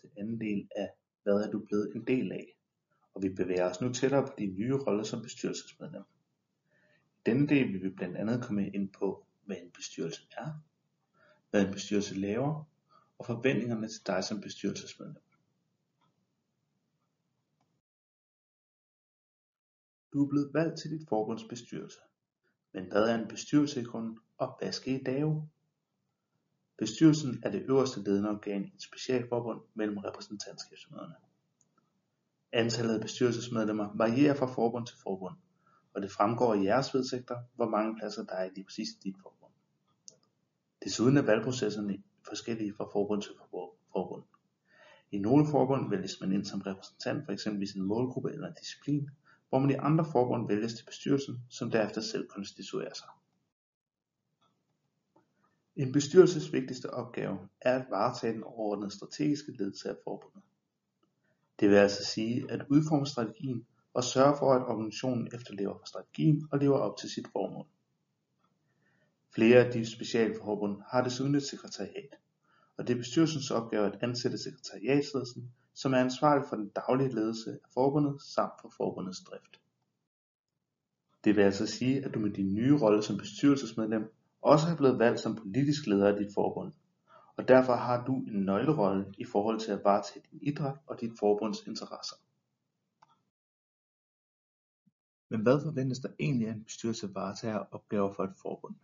til anden del af Hvad er du blevet en del af? Og vi bevæger os nu tættere på din nye rolle som bestyrelsesmedlem. I denne del vil vi blandt andet komme ind på, hvad en bestyrelse er, hvad en bestyrelse laver, og forventningerne til dig som bestyrelsesmedlem. Du er blevet valgt til dit forbunds bestyrelse. Men hvad er en bestyrelse i grunden, og hvad skal I lave? Bestyrelsen er det øverste ledende organ i et specialforbund mellem repræsentantskabsmøderne. Antallet af bestyrelsesmedlemmer varierer fra forbund til forbund, og det fremgår i jeres vedtægter, hvor mange pladser der er i lige præcis dit forbund. Desuden er valgprocesserne forskellige fra forbund til forbund. I nogle forbund vælges man ind som repræsentant for eksempelvis en målgruppe eller en disciplin, hvor man i andre forbund vælges til bestyrelsen, som derefter selv konstituerer sig. En bestyrelses vigtigste opgave er at varetage den overordnede strategiske ledelse af forbundet. Det vil altså sige at udforme strategien og sørge for at organisationen efterlever strategien og lever op til sit formål. Flere af de specialforbund har desuden et sekretariat, og det er bestyrelsens opgave at ansætte sekretariatsledelsen, som er ansvarlig for den daglige ledelse af forbundet samt for forbundets drift. Det vil altså sige at du med din nye rolle som bestyrelsesmedlem også er blevet valgt som politisk leder af dit forbund, og derfor har du en nøglerolle i forhold til at varetage din idræt og dit forbunds interesser. Men hvad forventes der egentlig af en bestyrelse varetager opgaver for et forbund?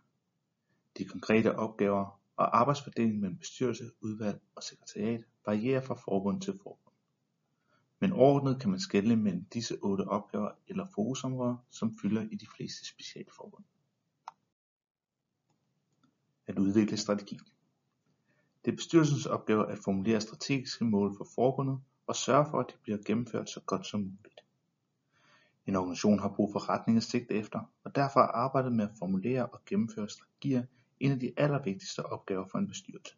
De konkrete opgaver og arbejdsfordelingen mellem bestyrelse, udvalg og sekretariat varierer fra forbund til forbund. Men overordnet kan man skelne mellem disse otte opgaver eller fokusområder, som fylder i de fleste specialforbund. At udvikle strategi. Det er bestyrelsens opgave at formulere strategiske mål for forbundet og sørge for, at de bliver gennemført så godt som muligt. En organisation har brug for retning at sigte efter, og derfor er arbejdet med at formulere og gennemføre strategier en af de allervigtigste opgaver for en bestyrelse.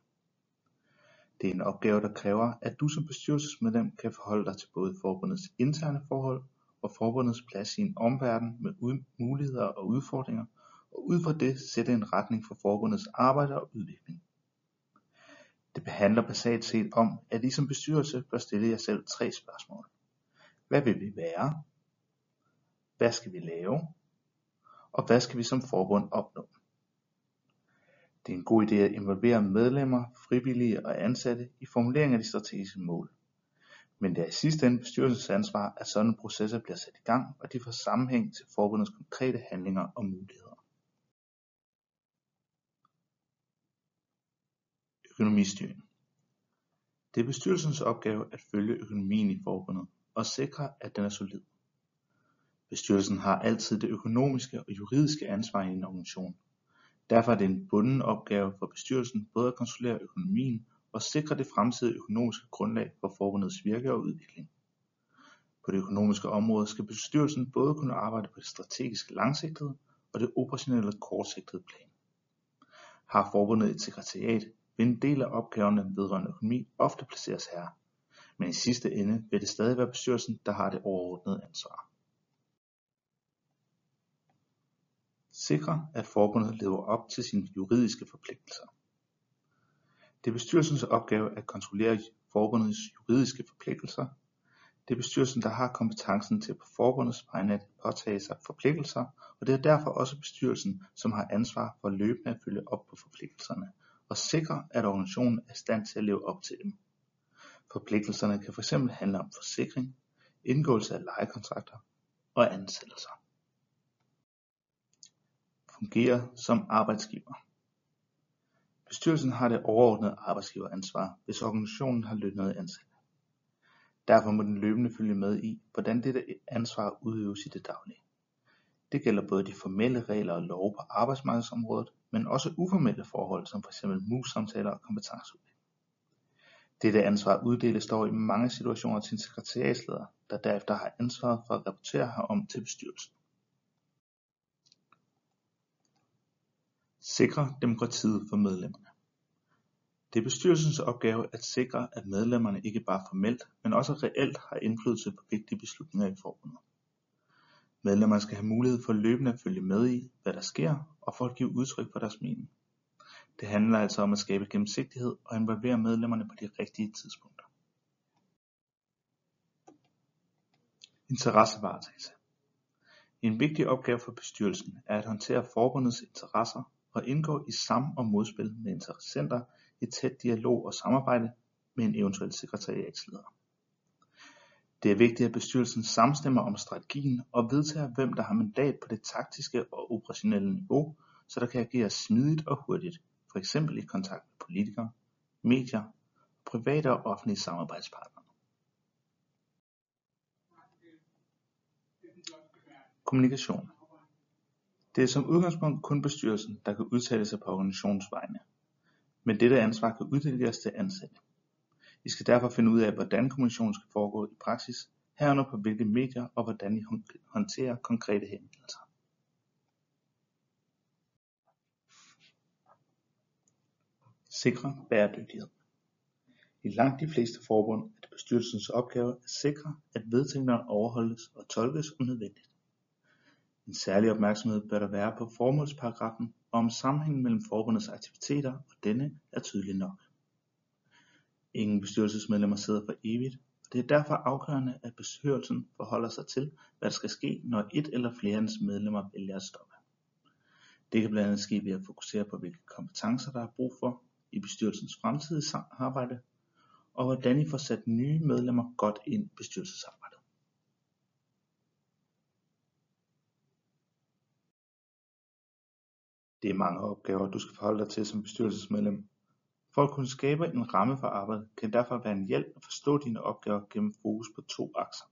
Det er en opgave, der kræver, at du som bestyrelsesmedlem kan forholde dig til både forbundets interne forhold og forbundets plads i en omverden med muligheder og udfordringer, og ud fra det sætte en retning for forbundets arbejde og udvikling. Det behandler basalt set om, at I som bestyrelse bør stille jer selv tre spørgsmål. Hvad vil vi være? Hvad skal vi lave? Og hvad skal vi som forbund opnå? Det er en god idé at involvere medlemmer, frivillige og ansatte i formuleringen af de strategiske mål. Men det er i sidste ende bestyrelsens ansvar, at sådanne processer bliver sat i gang, og de får sammenhæng til forbundets konkrete handlinger og muligheder. Økonomistyring Det er bestyrelsens opgave at følge økonomien i forbundet og sikre, at den er solid. Bestyrelsen har altid det økonomiske og juridiske ansvar i en organisation, Derfor er det en bunden opgave for bestyrelsen både at kontrollere økonomien og sikre det fremtidige økonomiske grundlag for forbundets virke og udvikling. På det økonomiske område skal bestyrelsen både kunne arbejde på det strategiske langsigtede og det operationelle kortsigtede plan. Har forbundet et sekretariat, en del af opgaverne vedrørende økonomi ofte placeres her, men i sidste ende vil det stadig være bestyrelsen, der har det overordnede ansvar. Sikre at forbundet lever op til sine juridiske forpligtelser. Det er bestyrelsens opgave at kontrollere forbundets juridiske forpligtelser. Det er bestyrelsen, der har kompetencen til på forbundets vegne at påtage sig forpligtelser, og det er derfor også bestyrelsen, som har ansvar for løbende at følge op på forpligtelserne og sikre, at organisationen er i stand til at leve op til dem. Forpligtelserne kan fx handle om forsikring, indgåelse af lejekontrakter og ansættelser fungerer som arbejdsgiver. Bestyrelsen har det overordnede arbejdsgiveransvar, hvis organisationen har lønnede ansatte. Derfor må den løbende følge med i, hvordan dette ansvar udøves i det daglige. Det gælder både de formelle regler og love på arbejdsmarkedsområdet, men også uformelle forhold som f.eks. mus-samtaler og kompetenceudvikling. Dette ansvar uddeles dog i mange situationer til en sekretariatsleder, der derefter har ansvaret for at rapportere herom til bestyrelsen. Sikre demokratiet for medlemmerne. Det er bestyrelsens opgave at sikre, at medlemmerne ikke bare formelt, men også reelt har indflydelse på vigtige beslutninger i forbundet. Medlemmerne skal have mulighed for løbende at følge med i, hvad der sker, og for at give udtryk for deres mening. Det handler altså om at skabe gennemsigtighed og involvere medlemmerne på de rigtige tidspunkter. Interessevaretagelse En vigtig opgave for bestyrelsen er at håndtere forbundets interesser og indgå i sam- og modspil med interessenter i tæt dialog og samarbejde med en eventuel sekretariatsleder. Det er vigtigt at bestyrelsen samstemmer om strategien og vedtager hvem der har mandat på det taktiske og operationelle niveau, så der kan ageres smidigt og hurtigt, f.eks. i kontakt med politikere, medier, private og offentlige samarbejdspartnere. Kommunikation Det er som udgangspunkt kun bestyrelsen, der kan udtale sig på organisationens vegne, men dette ansvar kan uddelegeres til ansatte. I skal derfor finde ud af, hvordan kommunikationen skal foregå i praksis, herunder på hvilke medier og hvordan I håndterer konkrete henvendelser. Sikre bæredygtighed I langt de fleste forbund er det bestyrelsens opgave at sikre, at vedtægterne overholdes og tolkes om nødvendigt. En særlig opmærksomhed bør der være på formålsparagraffen og om sammenhængen mellem forbundets aktiviteter og denne er tydelig nok. Ingen bestyrelsesmedlemmer sidder for evigt, og det er derfor afgørende, at bestyrelsen forholder sig til, hvad der skal ske, når et eller flere af dens medlemmer vælger at stoppe. Det kan blandt andet ske ved at fokusere på, hvilke kompetencer der er brug for i bestyrelsens fremtidige arbejde, og hvordan I får sat nye medlemmer godt ind i bestyrelsesarbejdet. Det er mange opgaver, du skal forholde dig til som bestyrelsesmedlem. For at kunne skabe en ramme for arbejdet, kan det derfor være en hjælp at forstå dine opgaver gennem fokus på to akser.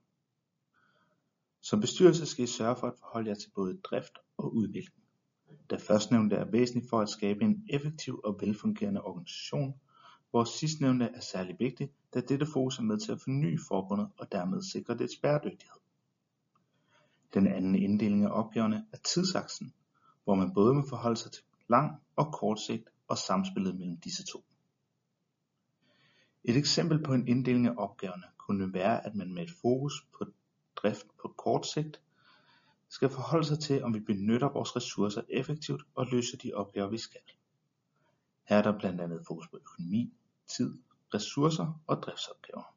Som bestyrelse skal I sørge for at forholde jer til både drift og udvikling. Da førstnævnte er væsentligt for at skabe en effektiv og velfungerende organisation, hvor sidstnævnte er særlig vigtigt, da dette fokus er med til at forny forbundet og dermed sikre dets bæredygtighed. Den anden inddeling af opgaverne er tidsaksen, hvor man både må forholde sig til lang og kort sigt og samspillet mellem disse to. Et eksempel på en inddeling af opgaverne kunne være at man med et fokus på drift på kort sigt skal forholde sig til om vi benytter vores ressourcer effektivt og løser de opgaver vi skal. Her er der blandt andet fokus på økonomi, tid, ressourcer og driftsopgaver.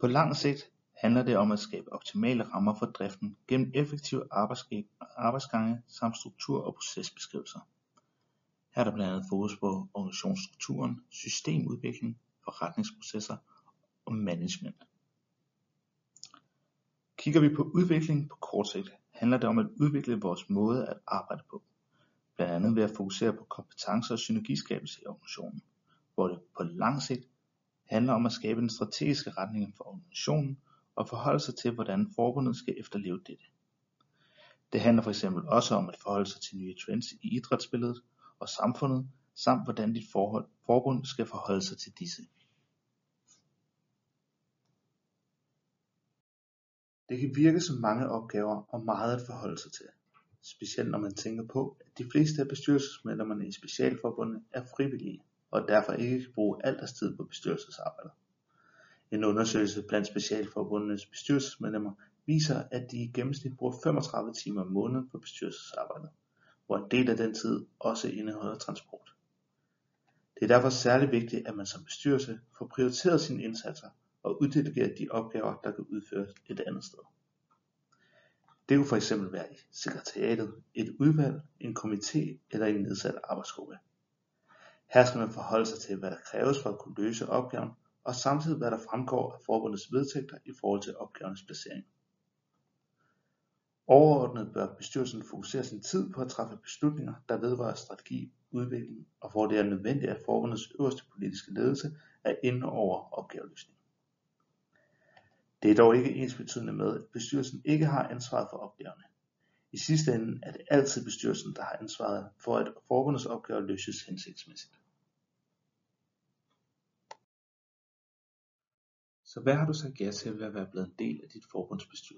På lang sigt handler det om at skabe optimale rammer for driften gennem effektive arbejdsgange samt struktur- og procesbeskrivelser. Her er der blandt andet fokus på organisationsstrukturen, systemudvikling, forretningsprocesser og management. Kigger vi på udvikling på kort sigt, handler det om at udvikle vores måde at arbejde på, blandt andet ved at fokusere på kompetencer og synergiskabelse i organisationen, hvor det på lang sigt handler om at skabe den strategiske retning for organisationen og forholde sig til hvordan forbundet skal efterleve dette. Det handler for eksempel også om at forholde sig til nye trends i idrætsbilledet og samfundet samt hvordan dit forbund skal forholde sig til disse. Det kan virke som mange opgaver og meget at forholde sig til, specielt når man tænker på, at de fleste af bestyrelsesmedlemmerne i specialforbundet er frivillige og derfor ikke kan bruge al deres tid på bestyrelsesarbejdet. En undersøgelse blandt specialforbundenes bestyrelsesmedlemmer viser, at de i gennemsnit bruger 35 timer om måneden på bestyrelsesarbejdet, hvor en del af den tid også indeholder transport. Det er derfor særlig vigtigt, at man som bestyrelse får prioriteret sine indsatser og uddelegeret de opgaver, der kan udføres et andet sted. Det kunne fx være i sekretariatet, et udvalg, en komité eller en nedsat arbejdsgruppe. Her skal man forholde sig til, hvad der kræves for at kunne løse opgaven, og samtidig hvad der fremgår af forbundets vedtægter i forhold til opgavens placering. Overordnet bør bestyrelsen fokusere sin tid på at træffe beslutninger, der vedrører strategi, udvikling og hvor det er nødvendigt at forbundets øverste politiske ledelse er inde over opgaveløsningen. Det er dog ikke ensbetydende med, at bestyrelsen ikke har ansvaret for opgaverne. I sidste ende er det altid bestyrelsen, der har ansvaret for at forbundets opgaver løses hensigtsmæssigt. Så hvad har du sagt ja til ved at være blevet en del af dit forbunds bestyrelse?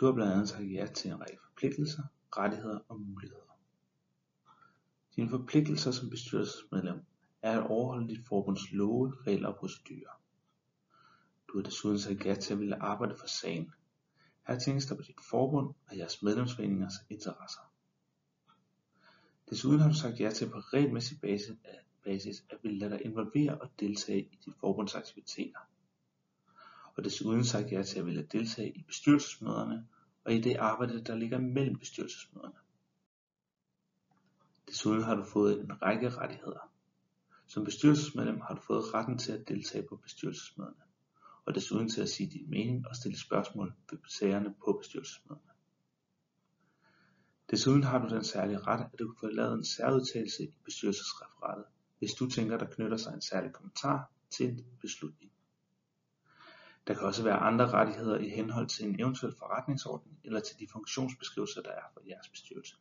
Du har blandt andet sagt ja til en række forpligtelser, rettigheder og muligheder. Dine forpligtelser som bestyrelsesmedlem er at overholde dit forbunds love, regler og procedurer. Du har desuden sagt ja til at ville arbejde for sagen. Her tænkes der på dit forbund og jeres medlemsforeningers interesser. Desuden har du sagt ja til på regelmæssig basis at ville lade dig involvere og deltage i dit forbunds aktiviteter og desuden sagt ja til at ville deltage i bestyrelsesmøderne og i det arbejde, der ligger mellem bestyrelsesmøderne. Desuden har du fået en række rettigheder. Som bestyrelsesmedlem har du fået retten til at deltage på bestyrelsesmøderne, og desuden til at sige din mening og stille spørgsmål ved sagerne på bestyrelsesmøderne. Desuden har du den særlige ret, at du kan få lavet en særudtalelse i bestyrelsesreferatet, hvis du tænker, der knytter sig en særlig kommentar til en beslutning. Der kan også være andre rettigheder i henhold til en eventuel forretningsorden eller til de funktionsbeskrivelser, der er for jeres bestyrelse.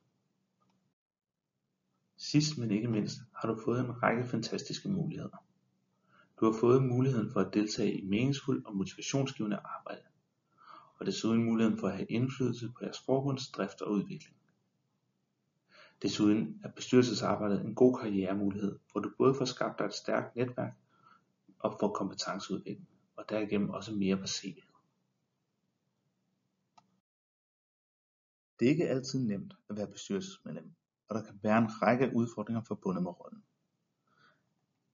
Sidst men ikke mindst har du fået en række fantastiske muligheder. Du har fået muligheden for at deltage i meningsfuld og motivationsgivende arbejde, og desuden muligheden for at have indflydelse på jeres forbunds drift og udvikling. Desuden er bestyrelsesarbejdet en god karrieremulighed, hvor du både får skabt dig et stærkt netværk og får kompetenceudvikling, og derigennem også mere på Det er ikke altid nemt at være bestyrelsesmedlem, og der kan være en række udfordringer forbundet med rollen.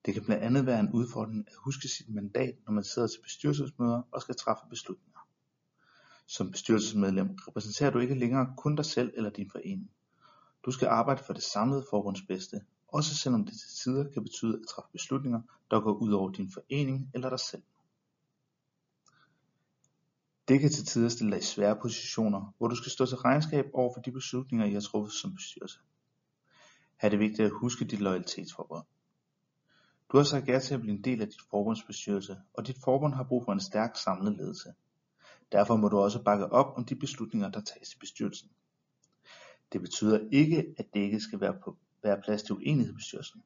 Det kan blandt andet være en udfordring at huske sit mandat, når man sidder til bestyrelsesmøder og skal træffe beslutninger. Som bestyrelsesmedlem repræsenterer du ikke længere kun dig selv eller din forening. Du skal arbejde for det samlede forbunds bedste, også selvom det til tider kan betyde at træffe beslutninger, der går ud over din forening eller dig selv. Det kan til tider stille dig i svære positioner, hvor du skal stå til regnskab over for de beslutninger, I har truffet som bestyrelse. Her er det vigtigt at huske dit loyalitetsforbund. Du har sagt ja til at blive en del af dit forbundsbestyrelse, og dit forbund har brug for en stærk samlet ledelse. Derfor må du også bakke op om de beslutninger, der tages i bestyrelsen. Det betyder ikke, at det ikke skal være, på, være plads til uenighed i bestyrelsen,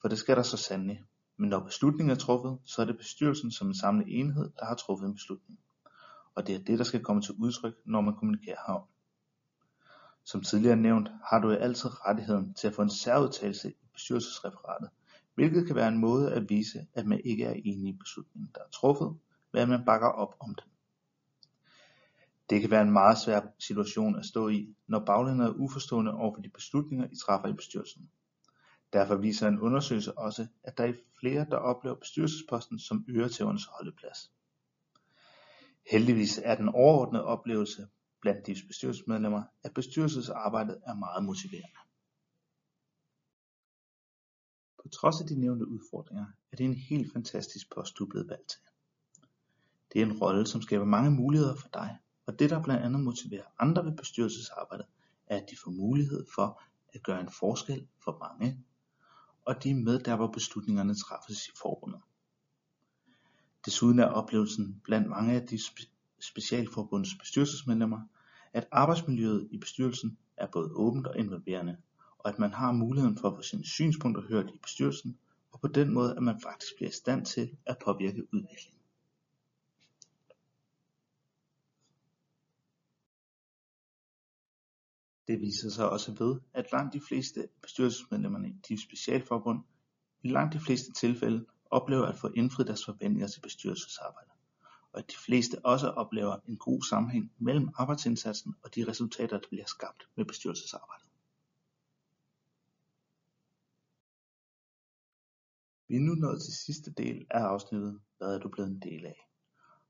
for det skal der så sandelig. Men når beslutningen er truffet, så er det bestyrelsen som en samlet enhed, der har truffet en beslutning. Og det er det, der skal komme til udtryk, når man kommunikerer herom. Som tidligere nævnt, har du altid rettigheden til at få en særudtalelse i bestyrelsesreferatet, hvilket kan være en måde at vise, at man ikke er enig i beslutningen, der er truffet, men at man bakker op om den. Det kan være en meget svær situation at stå i, når baglandet er uforstående over for de beslutninger, I træffer i bestyrelsen. Derfor viser en undersøgelse også, at der er flere, der oplever bestyrelsesposten som øretævernes holdeplads. Heldigvis er den overordnede oplevelse blandt de bestyrelsesmedlemmer, at bestyrelsesarbejdet er meget motiverende. På trods af de nævnte udfordringer, er det en helt fantastisk post, du er blevet valgt til. Det er en rolle, som skaber mange muligheder for dig, og det der blandt andet motiverer andre ved bestyrelsesarbejdet, er at de får mulighed for at gøre en forskel for mange, og de er med der hvor beslutningerne træffes i forbundet. Desuden er oplevelsen blandt mange af de specialforbunds bestyrelsesmedlemmer, at arbejdsmiljøet i bestyrelsen er både åbent og involverende, og at man har muligheden for at få sine synspunkter hørt i bestyrelsen, og på den måde at man faktisk bliver i stand til at påvirke udviklingen. Det viser sig også ved, at langt de fleste bestyrelsesmedlemmerne i de specialforbund i langt de fleste tilfælde oplever at få indfriet deres forventninger til bestyrelsesarbejdet, og at de fleste også oplever en god sammenhæng mellem arbejdsindsatsen og de resultater, der bliver skabt med bestyrelsesarbejdet. Vi er nu nået til sidste del af afsnittet, hvad er du blevet en del af?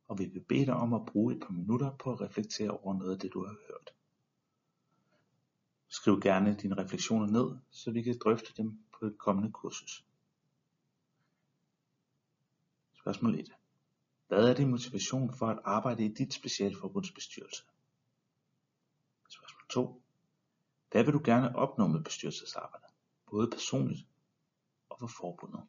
Og vi vil bede dig om at bruge et par minutter på at reflektere over noget af det, du har hørt. Skriv gerne dine refleksioner ned, så vi kan drøfte dem på et kommende kursus. Spørgsmål 1. Hvad er din motivation for at arbejde i dit specialforbunds bestyrelse? Spørgsmål 2. Hvad vil du gerne opnå med bestyrelsesarbejdet, både personligt og for forbundet?